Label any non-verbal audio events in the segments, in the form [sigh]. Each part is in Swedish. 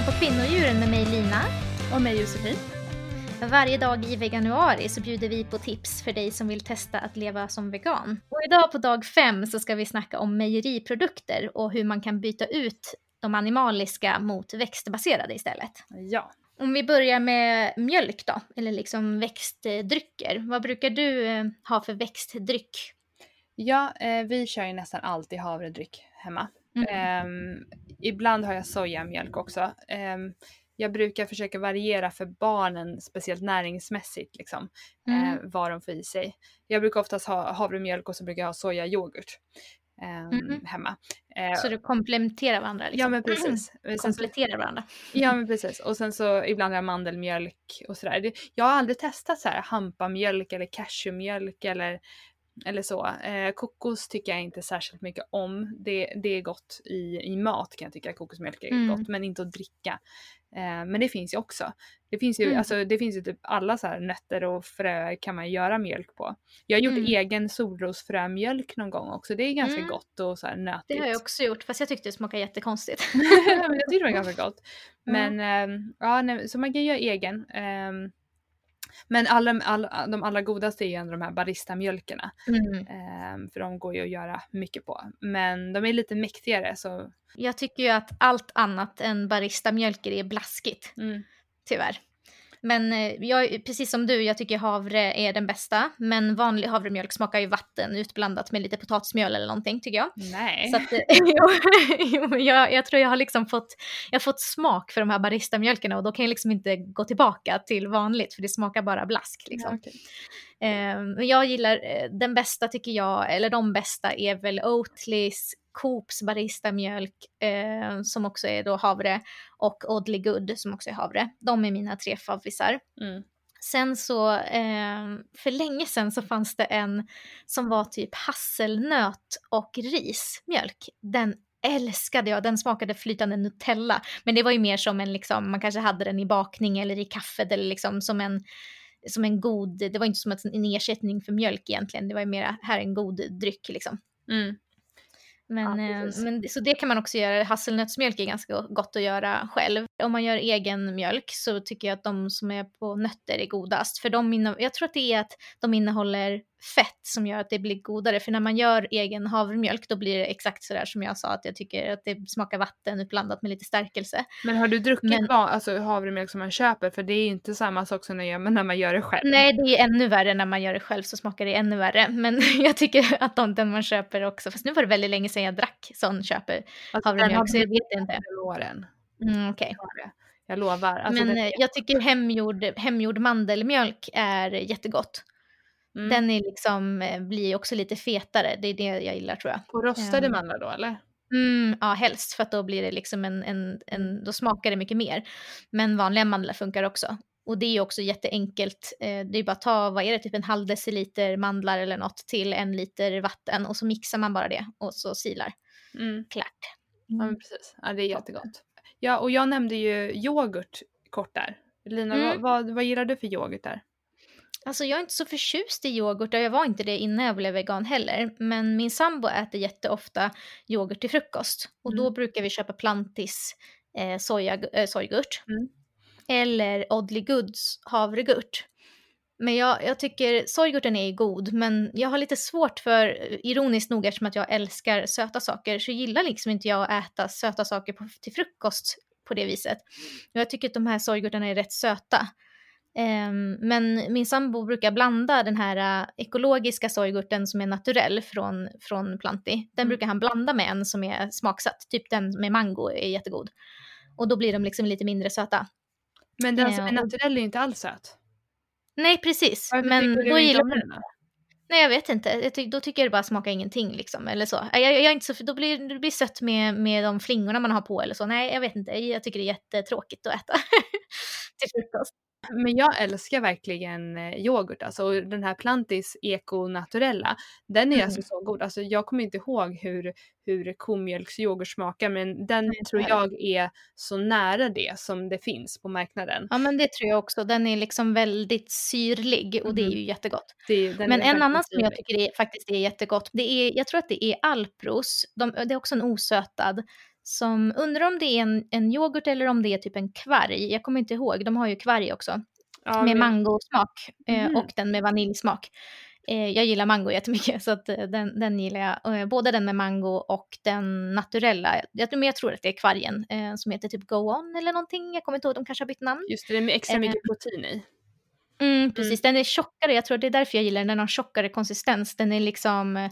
lyssnar på Kvinnodjuren med mig Lina. Och mig Josefin. Varje dag i veganuari så bjuder vi på tips för dig som vill testa att leva som vegan. Och idag på dag fem så ska vi snacka om mejeriprodukter och hur man kan byta ut de animaliska mot växtbaserade istället. Ja. Om vi börjar med mjölk då, eller liksom växtdrycker. Vad brukar du eh, ha för växtdryck? Ja, eh, vi kör ju nästan alltid havredryck hemma. Mm. Eh, ibland har jag sojamjölk också. Ehm, jag brukar försöka variera för barnen, speciellt näringsmässigt, liksom, Mm. eh, vad de får i sig. Jag brukar oftast ha havremjölk och så brukar jag ha sojayoghurt ehm, Mhm. hemma. Eh, Så du kompletterar varandra? Liksom. ja men precis. Så- Kompletterar varandra. Ja men precis. Och sen så ibland mandelmjölk och sådär. Jag har aldrig testat så här hampamjölk eller cashewmjölk eller, eller så. Eh, kokos tycker jag inte särskilt mycket om. Det, det är gott i, i mat kan jag tycka. Kokosmjölk är Mm. gott men inte att dricka. Eh, men det finns ju också. Det finns ju, Mm. alltså, det finns ju typ alla så här nötter och fröer kan man göra mjölk på. Jag har gjort Mm. egen solrosfrömjölk någon gång också. Det är ganska Mm. gott och så här Det nötigt. har jag också gjort, fast jag tyckte det smakade jättekonstigt. [laughs] men jag tyckte det var ganska gott. [laughs] Men ehm, ja, nej, så man kan göra egen. Men alla, alla, de allra godaste är ju ändå de här baristamjölkerna. Mm. ehm, för de går ju att göra mycket på. Men de är lite mäktigare så Jag tycker ju att allt annat än baristamjölker är blaskigt, mm, tyvärr. Men eh, jag, precis som du, jag tycker havre är den bästa. Men vanlig havremjölk smakar ju vatten utblandat med lite potatismjöl eller någonting tycker jag. nej. Så att, eh, [laughs] jo, jag, jag tror jag har liksom fått, jag har fått smak för de här baristamjölkerna och då kan jag liksom inte gå tillbaka till vanligt för det smakar bara blask. Liksom. Ja, okej. Eh, men jag gillar, eh, den bästa tycker jag, eller de bästa är väl Oatlys, Coops baristamjölk eh, som också är då havre och Oddly Good som också är havre. De är mina tre favvisar. Mm. Sen så, eh, för länge sedan så fanns det en som var typ hasselnöt och rismjölk. Den älskade jag, den smakade flytande Nutella. Men det var ju mer som en, liksom, man kanske hade den i bakning eller i kaffet eller liksom som en, som en god, det var inte som en ersättning för mjölk egentligen, det var ju mer, här är en god dryck liksom. Mm. Men, Ja, eh, men, så det kan man också göra. Hasselnötsmjölk är ganska gott att göra själv. Om man gör egen mjölk så tycker jag att de som är på nötter är godast. För de jag tror att det är att de innehåller fett som gör att det blir godare. För när man gör egen havremjölk då blir det exakt sådär som jag sa att jag tycker att det smakar vatten blandat med lite stärkelse. Men har du druckit Men- va- alltså, havremjölk som man köper? För det är inte samma sak som när, man gör det själv. Nej, det är ännu värre när man gör det själv så smakar det ännu värre. Men [laughs] jag tycker att de, den man köper också, fast nu var det väldigt länge sedan jag drack sån köper alltså, havremjölk så jag vet inte. åren. Mm, det. Jag lovar. Alltså, Men det- eh, jag tycker hemgjord, hemgjord mandelmjölk är jättegott. Mm. Den är liksom, eh, blir också lite fetare, det är det jag gillar tror jag. På rostade Ehm. mandlar då eller? Mm, ja, helst för att då blir det liksom en, en, en, då smakar det mycket mer. Men vanliga mandlar funkar också. Och det är ju också jätteenkelt. Eh, det är bara att ta, vad är det, typ en halv deciliter mandlar eller något till en liter vatten och så mixar man bara det och så silar. Mm. Klart. Ja men precis. Ja det är jättegott. Ja och jag nämnde ju yoghurt kort där. Lina Mm. vad, vad, vad gillar du för yoghurt där? Alltså jag är inte så förtjust i yoghurt och jag var inte det innan jag blev vegan heller. Men min sambo äter jätteofta yoghurt till frukost. Och då Mm. brukar vi köpa Plantis eh, soja, eh, sojgurt. Mm. Eller Oddly Goods havregurt. Men jag, jag tycker sojgurten är god men jag har lite svårt för, ironiskt nog eftersom att jag älskar söta saker så gillar liksom inte jag att äta söta saker på, till frukost på det viset. Och jag tycker att de här sojgurtarna är rätt söta. Ehm, men min sambo brukar blanda den här äh, ekologiska sojgurten som är naturell från, från Planti. Den Mm. brukar han blanda med en som är smaksatt. Typ den med mango är jättegod. Och då blir de liksom lite mindre söta. Men den som är och- naturell är ju inte alls söt. Nej, precis. Varför men då gillar jag den? Nej, jag vet inte. Jag ty- då tycker jag det bara smakar ingenting liksom. Eller så. Jag, jag, jag inte så, då blir det blir sött med, med de flingorna man har på eller så. Nej, jag vet inte. Jag tycker det är jättetråkigt att äta [laughs] till frukost. Men jag älskar verkligen eh, yoghurt alltså. Och den här Plantis Eco Naturella. Den är Mm. alltså så god. Alltså jag kommer inte ihåg hur, hur komjölksyoghurt smakar men den inte tror jag är så nära det som det finns på marknaden. Ja, men det tror jag också. Den är liksom väldigt syrlig och det är Mhm. ju jättegott. Det, Men en annan som jag tycker är, faktiskt är jättegott, det är, jag tror att det är Alpros, de, det är också en osötad som, undrar om det är en, en yoghurt eller om det är typ en kvarg. Jag kommer inte ihåg, de har ju kvarg också. Ja, med mangosmak Mhm. och den med vaniljsmak. Eh, jag gillar mango jättemycket [laughs] så att, eh, den, den gillar jag. Både den med mango och den naturella. Jag, men jag tror att det är kvargen som heter typ Go On eller någonting. Jag kommer inte ihåg, de kanske har bytt namn. Just det, det är extra mycket protein i. Mm, precis, den är tjockare. Jag tror det är därför jag gillar den. Den har tjockare konsistens. Den är liksom,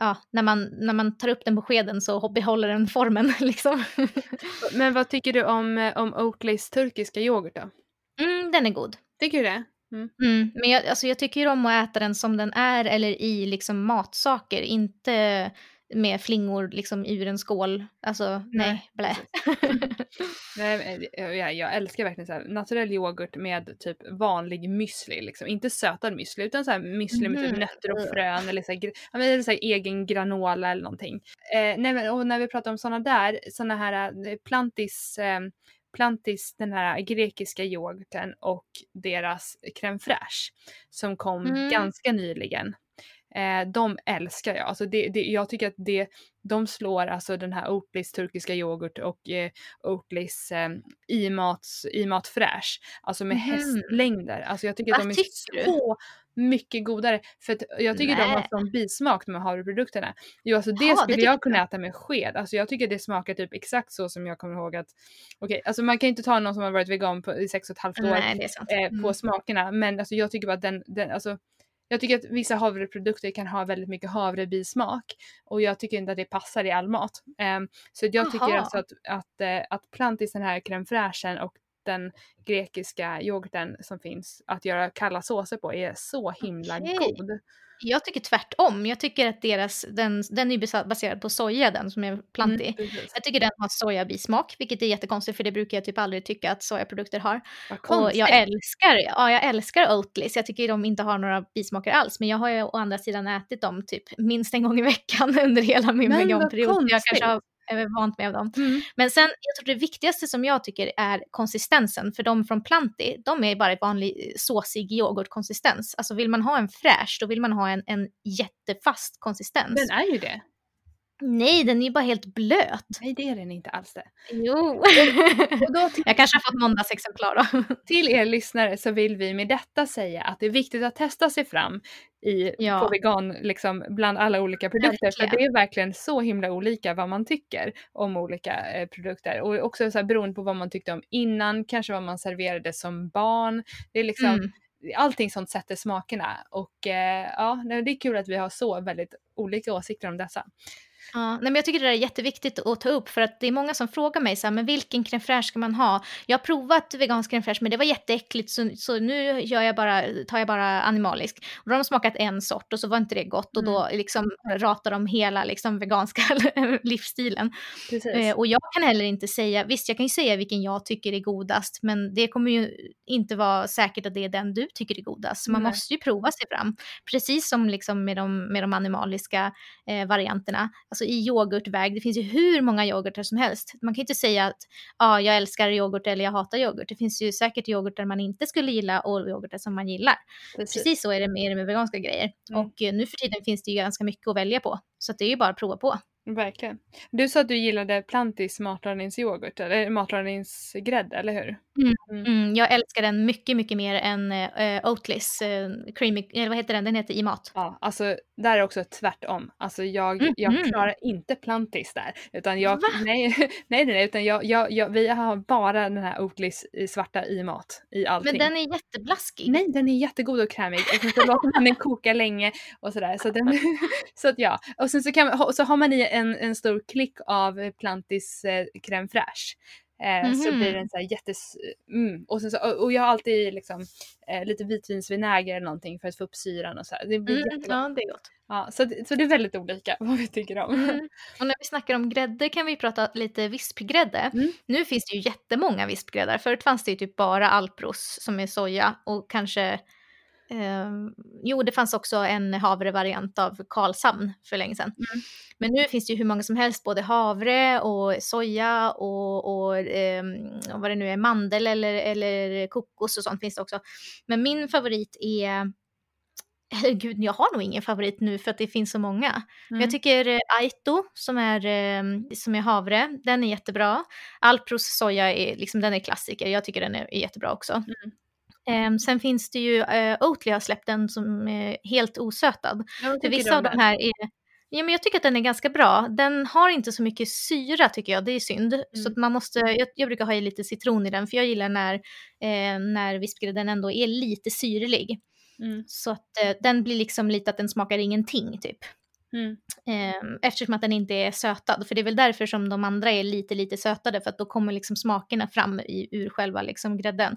ja, när man, när man tar upp den på skeden så behåller den formen [laughs] liksom. Men vad tycker du om, eh, om Oatlys turkiska yoghurt då? mm, den är god. Tycker du det? Mm, men jag, alltså jag tycker om att äta den som den är eller i liksom matsaker, inte med flingor liksom ur en skål. Alltså nej, blä. [laughs] Nej, eh, jag, jag älskar verkligen så här, naturell yoghurt med typ vanlig müsli. Liksom. Inte sötad müsli utan så här müsli med typ Mhm. nötter och frön eller så här, eller så här egen granola eller någonting. Eh, nej, och när vi pratar om sådana där, sådana här eh, plantis, eh, plantis, den här grekiska yoghurten och deras crème fraîche som kom Mm. ganska nyligen. Eh, de älskar jag. Alltså det, det, jag tycker att det, de slår alltså den här Oatlys turkiska yoghurt och eh, Oatlys eh, i-mats, i-mat fräsch. Alltså med Mhm. hästlängder. Alltså jag tycker att Vad de är tycker du? så mycket godare. För att jag tycker de har Nej. sån bismak de här havreprodukterna. Jo alltså det det skulle tycker jag kunna jag. äta med sked. Alltså jag tycker det smakar typ exakt så som jag kommer ihåg att Okej, alltså man kan inte ta någon som har varit vegan på, i sex och ett halvt år Nej, det eh, på Mm. smakerna. Men alltså, jag tycker bara att den, den alltså, jag tycker att vissa havreprodukter kan ha väldigt mycket havrebismak och jag tycker inte att det passar i all mat. Ehm, så jag tycker Jaha. alltså att, att, eh, att Plantis, den här crème fraîchen och den grekiska yoghurten som finns att göra kalla såser på är så himla Okej. god. Jag tycker tvärtom. Jag tycker att deras, den, den är baserad på soja den som är plantig. Mm. Jag tycker den har sojabismak, vilket är jättekonstigt för det brukar jag typ aldrig tycka att sojaprodukter har. Och jag älskar, ja, jag älskar Oatlys. Jag tycker de inte har några bismaker alls. Men jag har ju å andra sidan ätit dem typ minst en gång i veckan [laughs] under hela min Men veganperiod. Jag kanske har vant med av dem. Mm. Men sen, jag tror det viktigaste som jag tycker är konsistensen. För de från Planti, de är bara vanlig såsig yoghurtkonsistens. Alltså vill man ha en fräsch, då vill man ha en, en jättefast konsistens. Den är ju det. Nej, den är ju bara helt blöt. Nej det är den inte alls det. Jo. Och då till, [laughs] jag kanske har fått måndagsexemplar då. [laughs] till er lyssnare så vill vi med detta säga att det är viktigt att testa sig fram i, Ja. på vegan liksom, bland alla olika produkter. För Verkligen. det är verkligen så himla olika vad man tycker om olika eh, produkter. Och också så här, beroende på vad man tyckte om innan, kanske vad man serverade som barn. Det är liksom, Mm. Allting sånt sätter smakerna. Och eh, ja, det är kul att vi har så väldigt olika åsikter om dessa. Ja, nej, men jag tycker det är jätteviktigt att ta upp för att det är många som frågar mig så här, men vilken crème fraîche ska man ha? Jag har provat vegansk crème fraîche men det var jätteäckligt så, så nu gör jag bara, tar jag bara animalisk. Och då har de smakat en sort och så var inte det gott och då liksom ratar de hela liksom veganska [laughs] livsstilen. Eh, och jag kan heller inte säga, visst jag kan ju säga vilken jag tycker är godast men det kommer ju inte vara säkert att det är den du tycker är godast. Så man Nej. måste ju prova sig fram. Precis som liksom med, de, med de animaliska eh, varianterna. Alltså i yoghurtväg, det finns ju hur många yoghurtar som helst. Man kan ju inte säga att ah, jag älskar yoghurt eller jag hatar yoghurt. Det finns ju säkert yoghurtar man inte skulle gilla och yoghurtar som man gillar. Precis så är det med, med veganska grejer. Mm. Och eh, nu för tiden finns det ju ganska mycket att välja på. Så det är ju bara att prova på. Verkligen. Du sa att du gillade Plantis matlagningsyoghurt, eller matlagningsgrädde, eller hur? Mm, jag älskar den mycket, mycket mer än äh, Oatlys äh, creamy, eller vad heter den? Den heter i mat. Ja, alltså där är också tvärtom. Alltså jag, Mhm. jag klarar inte Plantis där. Utan jag, Va? [laughs] nej, nej, nej, utan jag, jag, jag, vi har bara den här Oatlys svarta i mat i allting. Men den är jätteblaskig. Nej, den är jättegod och krämig. Och sen så låter man den koka länge och sådär. Så, den, [laughs] så att ja. Och sen så, kan, så har man i en, en stor klick av Plantis eh, crème fraîche. Eh, Så Mhm. blir den så här jättes... Mm. Och, så, och jag har alltid liksom, eh, lite vitvinsvinäger eller någonting för att få upp syran och så här. Det blir Mm, ja, det är gott. Ja, så, det- så det är väldigt olika [laughs] vad vi tycker om. Mm. Och när vi snackar om grädde kan vi prata lite vispgrädde. Mm. Nu finns det ju jättemånga vispgräddar. Förut fanns det ju typ bara Alpros som är soja och kanske ehm, jo, det fanns också en havrevariant av Karlshamn för länge sedan. Mm. Men nu finns det ju hur många som helst, både havre och soja och, och, ehm, och vad det nu är, mandel eller, eller kokos och sånt finns det också. Men min favorit är eller gud, jag har nog ingen favorit nu för att det finns så många. Mm. Men jag tycker eh, Aito som är, eh, som är havre, den är jättebra. Alpros soja är, liksom, den är klassiker, jag tycker den är, är jättebra också. Mm. Ehm, sen finns det ju, uh, Oatly har släppt den som är helt osötad. För vissa av de här är, ja men jag tycker att den är ganska bra. Den har inte så mycket syra tycker jag, det är synd. Så Mm. att man måste, jag, jag brukar ha i lite citron i den för jag gillar när, eh, när vispgrädden ändå är lite syrlig. Mm. Så att eh, den blir liksom lite att den smakar ingenting typ. Mm. Eh, eftersom att den inte är sötad. För det är väl därför som de andra är lite, lite sötade. För att då kommer liksom smakerna fram i, ur själva liksom grädden.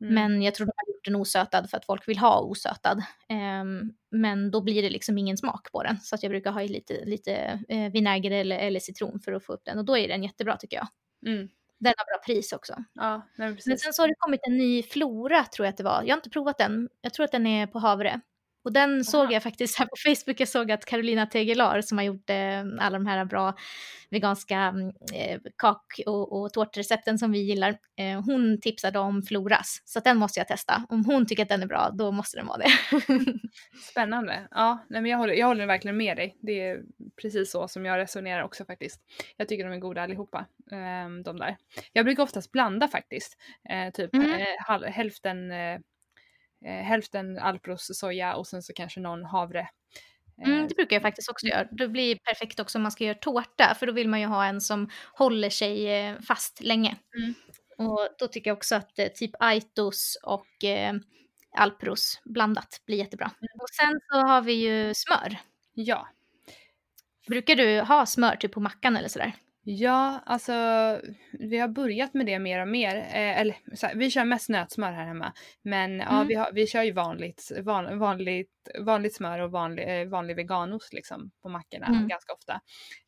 Mm. Men jag tror de har gjort den osötad för att folk vill ha osötad. Ehm, men då blir det liksom ingen smak på den. Så att jag brukar ha i lite, lite eh, vinäger eller, eller citron för att få upp den. Och då är den jättebra tycker jag. Mm. Den har bra pris också. Ja, men Men sen så har det kommit en ny Flora tror jag att det var. Jag har inte provat den. Jag tror att den är på havre. Och den såg jag faktiskt här på [laughs] Facebook. Jag såg att Carolina Tegelar som har gjort eh, alla de här bra veganska mm, eh, kak och, och tårtrecepten som vi gillar. Eh, hon tipsade om Floras. Så den måste jag testa. Om hon tycker att den är bra, då måste den vara det. [laughs] Spännande. Ja, nej, men jag, håller, jag håller verkligen med dig. Det är precis så som jag resonerar också faktiskt. Jag tycker de är goda allihopa, ehm, de där. Jag brukar oftast blanda faktiskt. Eh, typ Mm. eh, hälften, eh, eh, hälften Alpros soja och sen så kanske någon havre. Eh, Mm, det brukar jag faktiskt också göra. Det blir perfekt också om man ska göra tårta, för då vill man ju ha en som håller sig eh, fast länge. Mm. Och då tycker jag också att eh, typ Aitos och eh, Alpros blandat blir jättebra. Och sen så har vi ju smör. Ja. Brukar du ha smör typ på mackan eller sådär? Ja, alltså vi har börjat med det mer och mer. Eh, eller här, vi kör mest nötsmör här hemma. Men ja, Mm. vi, har, vi kör ju vanligt, van, vanligt, vanligt smör och vanlig, eh, vanlig veganost liksom på mackorna Mm. ganska ofta.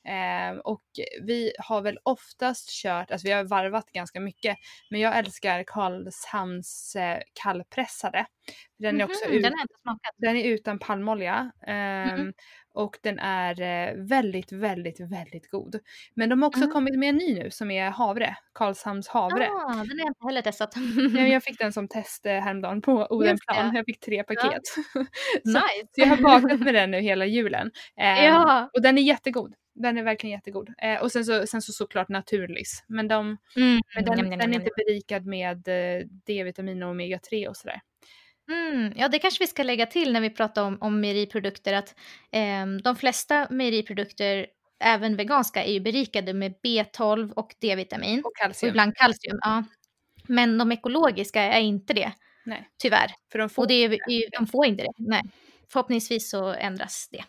Eh, och vi har väl oftast kört, alltså vi har varvat ganska mycket. Men jag älskar Karlshamns eh, kallpressade. Den är också Mhm, ut, Den den är utan palmolja. ehm, Mhm. Och den är eh, väldigt, väldigt, väldigt god. Men de har också Mm. kommit med en ny nu som är havre. Karlshamns havre. Ah, den har jag inte heller testat. Ja, jag [laughs] fick den som test eh, häromdagen på Odenplan. Jag fick tre paket. Nice. så jag har bakat med den nu hela julen. [laughs] Ehm, Ja. Och den är jättegod. Den är verkligen jättegod. Eh, och sen så, sen så såklart naturlis. Men, de, Mm, men den, njam, den är inte berikad med eh, D-vitamin och omega-3 och sådär. Mm, ja, det kanske vi ska lägga till när vi pratar om, om mejeriprodukter att ehm, de flesta mejeriprodukter, även veganska, är ju berikade med B12 och D-vitamin Och och ibland kalcium. Ja. Men de ekologiska är inte det, Nej, tyvärr. för de får Och det är, de får inte det. Nej. Förhoppningsvis så ändras det.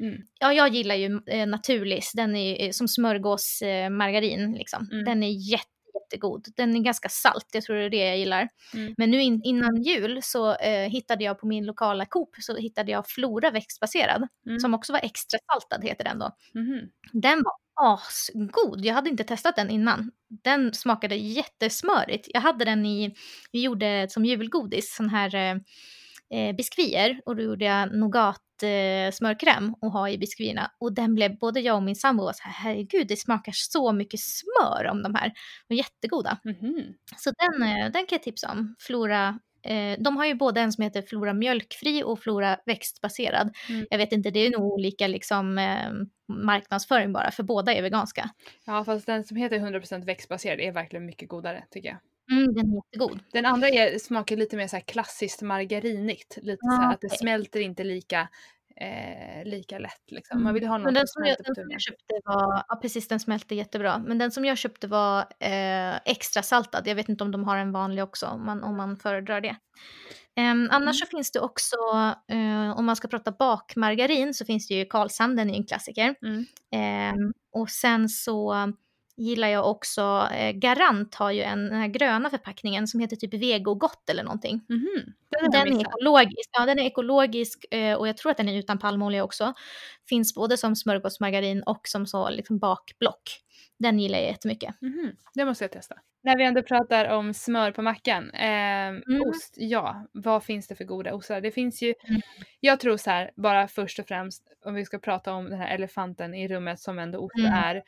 Mm. Ja, jag gillar ju eh, Naturlis. Den är eh, som smörgåsmargarin. Eh, margarin, liksom. Mm. Den är jätte, jättegod. Den är ganska salt, jag tror det är det jag gillar. Mm. Men nu in, innan jul så eh, hittade jag på min lokala Coop så hittade jag Flora växtbaserad. Mm. Som också var extra saltad heter den då. Mhm. Den var asgod. Jag hade inte testat den innan. Den smakade jättesmörigt. Jag hade den i, vi gjorde som julgodis, sån här eh, eh, biskvier och då gjorde jag nougat eh, smörkräm och ha i biskvierna. Och den blev, både jag och min sambo var så här, herregud det smakar så mycket smör om de här. Och jättegoda. Mhm. Så den, eh, den kan jag tipsa om. Flora, eh, de har ju både en som heter Flora mjölkfri och Flora växtbaserad. Mm. Jag vet inte, det är nog olika liksom, eh, marknadsföring bara, för båda är veganska. Ja, fast den som heter 100% växtbaserad är verkligen mycket godare tycker jag. Mm, den är jättegod. Den andra är, smakar lite mer så klassiskt margarinigt. Lite Ja, så att det okej. smälter inte lika, eh, lika lätt liksom. Man vill ju ha något Men den som jag, den som jag köpte var, ja precis den smälte jättebra, men den som jag köpte var eh, extra saltad. Jag vet inte om de har en vanlig också, om man, om man föredrar det. Em, annars så finns det också, eh, om man ska prata bakmargarin, så finns det ju Karlshamn, den är ju en klassiker. Mm. Ehm, och sen så gillar jag också, eh, Garant har ju en, den här gröna förpackningen som heter typ Vegogott eller någonting. Den, har jag Den är ekologisk, ja den är ekologisk eh, och jag tror att den är utan palmolja också. Finns både som smörgåsmargarin och som så liksom bakblock. Den gillar jag jättemycket. Mhm. Det måste jag testa. När vi ändå pratar om smör på mackan. Eh, Ost, ja. Vad finns det för goda ostar? Det finns ju, Mm. jag tror så här, bara först och främst om vi ska prata om den här elefanten i rummet som ändå ost Mm. är.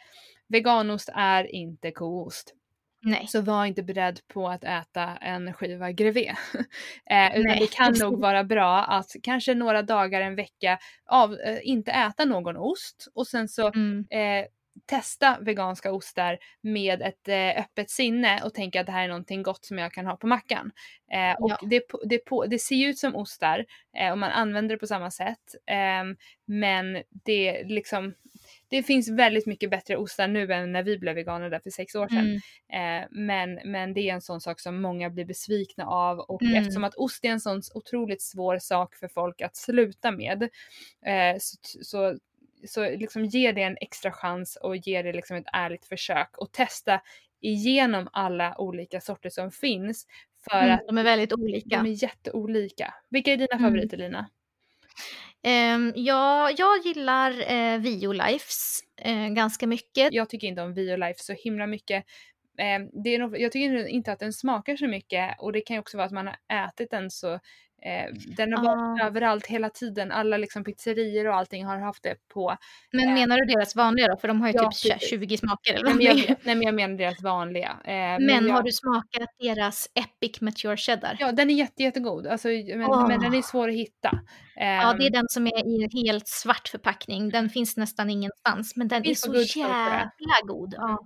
Veganost är inte koost. Nej. Så var inte beredd på att äta en skiva grevé. [laughs] eh, utan Nej. det kan nog [laughs] vara bra att kanske några dagar, en vecka av, eh, inte äta någon ost och sen så Mm. eh, testa veganska ostar med ett eh, öppet sinne och tänka att det här är någonting gott som jag kan ha på mackan. Eh, och Ja. det, det, på, det ser ju ut som ostar eh, och man använder det på samma sätt. ehm, men det liksom det finns väldigt mycket bättre ostar nu än när vi blev veganer där för sex år sedan. Mm. Eh, men, men det är en sån sak som många blir besvikna av och Mm. eftersom att ost är en sån otroligt svår sak för folk att sluta med eh, så, så, så liksom ge det en extra chans och ge det liksom ett ärligt försök och testa igenom alla olika sorter som finns för Mm. att De är väldigt olika. de är jätteolika. Vilka är dina Mm. favoriter Lina? Um, ja, jag gillar eh, uh, Violifes uh, eh, ganska mycket. Jag tycker inte om Violife så himla mycket. Eh, det är nog, jag tycker inte att den smakar så mycket och det kan ju också vara att man har ätit den så eh, den har varit Ah. överallt hela tiden. Alla liksom pizzerior och allting har haft det på. Men eh, menar du deras vanliga då? För de har ju Ja, typ tj- precis. 20 smaker eller Nej men, jag, nej men jag menar deras vanliga. Eh, Men jag, har du smakat deras Epic Mature Cheddar? Ja den är jätte, jättegod. Alltså, men, Åh. men den är svår att hitta. Ja, det är Ehm, den som är i en helt svart förpackning. Den finns nästan ingenstans, men den är så jävla god. Ja.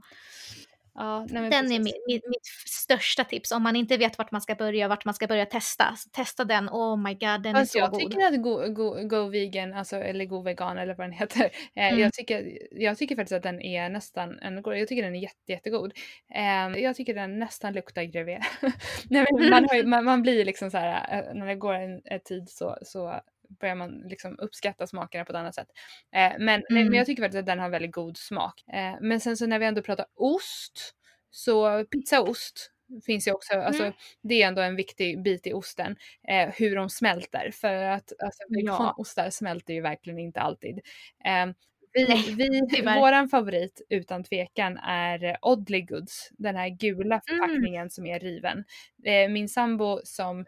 Ja, nej, Den är precis. mitt, mitt, mitt största tips. Om man inte vet vart man ska börja, vart man ska börja testa. Testa den. Oh my god, den Fast är så jag god. tycker att Go, Go, Go Vegan, alltså, eller Go Vegan eller vad den heter, [laughs] eh, Mm. jag, tycker, jag tycker faktiskt att den är nästan. Jag tycker den är jätte, jättegod. Eh, jag tycker den nästan luktar grevé. [laughs] Nej, man, har, [laughs] man, man blir liksom så här, eh, när det går en, en tid så, så börjar man liksom uppskatta smakerna på ett annat sätt. Eh, men, nej, men Mm. jag tycker faktiskt att den har väldigt god smak. Eh, men sen så när vi ändå pratar ost, så pizzaost finns ju också, alltså Mm. det är ändå en viktig bit i osten, eh, hur de smälter. För att alltså, Ja. veganostar smälter ju verkligen inte alltid. Eh, vi, Nej, [laughs] vi, våran favorit utan tvekan är Oddly Goods, den här gula Mm. förpackningen som är riven. Eh, min sambo som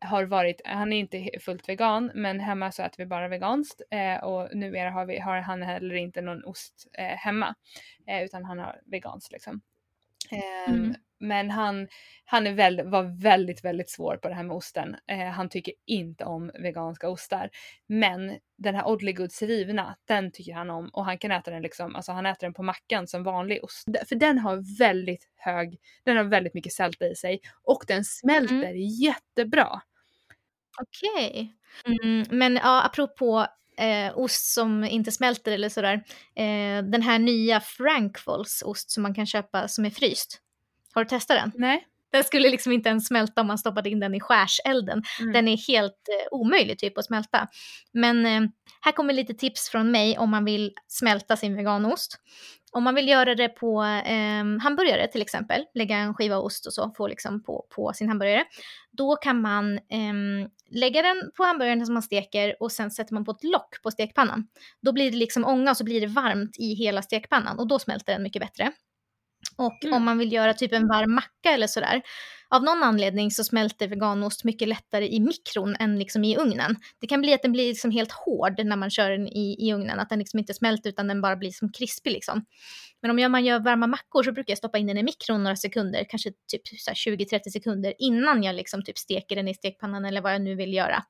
har varit, han är inte fullt vegan men hemma så äter vi bara veganskt eh, och numera har, vi, har han heller inte någon ost eh, hemma eh, utan han har veganskt liksom. Ehm, Mm. Men han, han är väl, var väldigt, väldigt svår på det här med osten. Eh, han tycker inte om veganska ostar. Men den här Oddly Goods rivna, den tycker han om och han kan äta den liksom, alltså han äter den på mackan som vanlig ost. För den har väldigt hög, den har väldigt mycket sälta i sig och den smälter jättebra. Okej. Mm, men ja, apropå eh, ost som inte smälter eller sådär. Eh, den här nya Frankfuls ost som man kan köpa som är fryst. Har du testat den? Nej? Den skulle liksom inte ens smälta om man stoppade in den i skärselden. Mm. Den är helt eh, omöjlig typ att smälta. Men eh, här kommer lite tips från mig om man vill smälta sin veganost. Om man vill göra det på eh, hamburgare till exempel, lägga en skiva ost och så, få liksom på, på sin hamburgare. Då kan man eh, lägga den på hamburgaren som man steker och sen sätter man på ett lock på stekpannan. Då blir det liksom ånga och så blir det varmt i hela stekpannan och då smälter den mycket bättre. Och Mm. om man vill göra typ en varm macka eller sådär, av någon anledning så smälter veganost mycket lättare i mikron än liksom i ugnen. Det kan bli att den blir liksom helt hård när man kör den i, i ugnen, att den liksom inte smälter utan den bara blir som krispig liksom. Men om jag- man gör varma mackor så brukar jag stoppa in den i mikron några sekunder, kanske typ 20-30 sekunder innan jag liksom typ steker den i stekpannan eller vad jag nu vill göra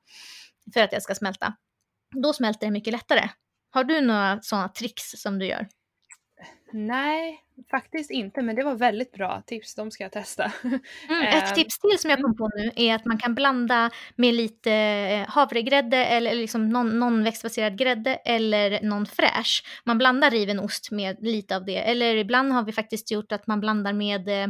för att jag ska smälta. Då smälter den mycket lättare. Har du några sådana tricks som du gör? Nej, faktiskt inte men det var väldigt bra tips, de ska jag testa. [laughs] Mm, ett Ehm, tips till som jag kom på nu är att man kan blanda med lite eh, havregrädde eller liksom någon, någon växtbaserad grädde eller någon fräsch. Man blandar riven ost med lite av det. Eller ibland har vi faktiskt gjort att man blandar med eh,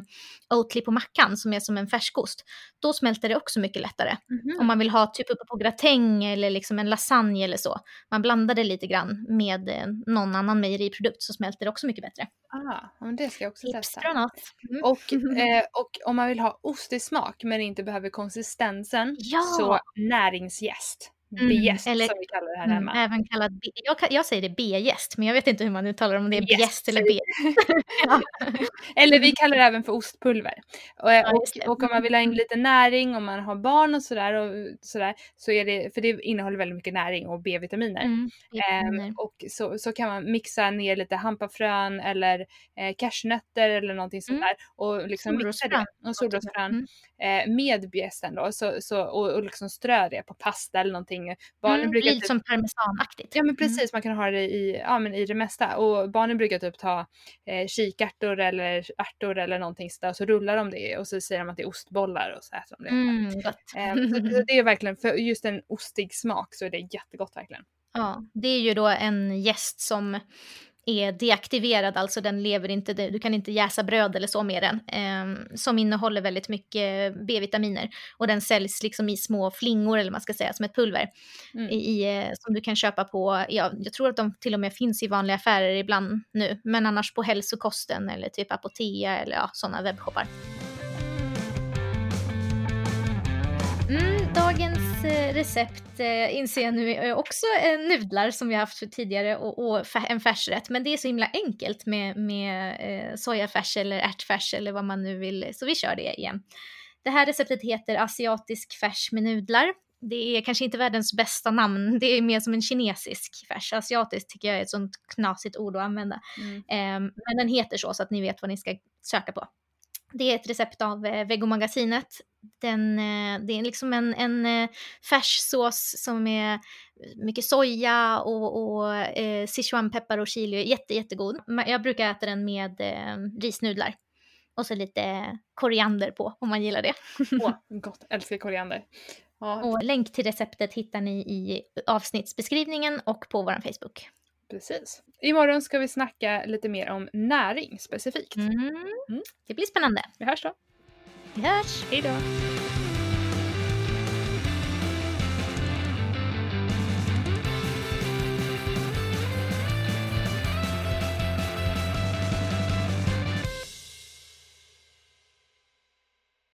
Oatly på mackan som är som en färskost. Då smälter det också mycket lättare. mhm. Om man vill ha typ uppe på gratäng eller liksom en lasagne eller så. Man blandar det lite grann med eh, någon annan mejeriprodukt så smälter det också mycket bättre. Ah, ja, men det ska jag också Tips testa. från oss. Mm. Och, [laughs] eh, och om man vill ha ostig smak men inte behöver konsistensen Ja! så näringsjäst. Mm, som vi kallar det här mm, hemma. Även kallad, jag, jag säger det B-gäst, men jag vet inte hur man uttalar om det är bejäst eller B. [laughs] [laughs] eller vi kallar det även för ostpulver. Och, ja, och, och, om man vill ha in lite näring, om man har barn och sådär, och sådär så är det, för det innehåller väldigt mycket näring och B-vitaminer. Mm, um, och så, så kan man mixa ner lite hampafrön eller eh, cashewnötter eller någonting sånt mm. där och liksom mixa det, och solrosfrön mm. eh, med bjästen då så, så, och, och liksom strö det på pasta eller någonting. Barnen mm, brukar lite typ, som parmesanaktigt. Ja men mm. precis, man kan ha det i, ja, men i det mesta och barnen brukar typ ta eh, kikärtor eller ärtor eller någonting sådär så rullar de det och så säger de att det är ostbollar och så äter de det. Mm, eh, så, så det är verkligen, för just en ostig smak så är det jättegott verkligen. Ja, det är ju då en gäst som är deaktiverad, alltså den lever inte, du kan inte jäsa bröd eller så med den, eh, som innehåller väldigt mycket B-vitaminer. Och den säljs liksom i små flingor, eller man ska säga, som ett pulver. Mm. I, eh, som du kan köpa på, ja, jag tror att de till och med finns i vanliga affärer ibland nu, men annars på hälsokosten eller typ Apotea eller ja, sådana webbshoppar. Mm, dagens eh, recept eh, inser jag nu är också eh, nudlar som vi haft tidigare och, och en färsrätt. Men det är så himla enkelt med, med sojafärs eller ärtfärs eller vad man nu vill, så vi kör det igen. Det här receptet heter asiatisk färs med nudlar. Det är kanske inte världens bästa namn, det är mer som en kinesisk färs. Asiatisk tycker jag är ett sånt knasigt ord att använda. Mm. Eh, men den heter så, så att ni vet vad ni ska söka på. Det är ett recept av eh, Vegomagasinet. Den, eh, det är liksom en, en eh, färssås som är mycket soja och, och eh, sichuanpeppar och chili. Jätte, jättegod. Jag brukar äta den med eh, risnudlar. Och så lite koriander på om man gillar det. Åh, [laughs] gott. Älskar koriander. Ja. Och länk till receptet hittar ni i avsnittsbeskrivningen och på vår Facebook. Precis. Imorgon ska vi snacka lite mer om näring specifikt. Mm. Mm. Det blir spännande. Vi hörs då. Vi hörs. Hej då.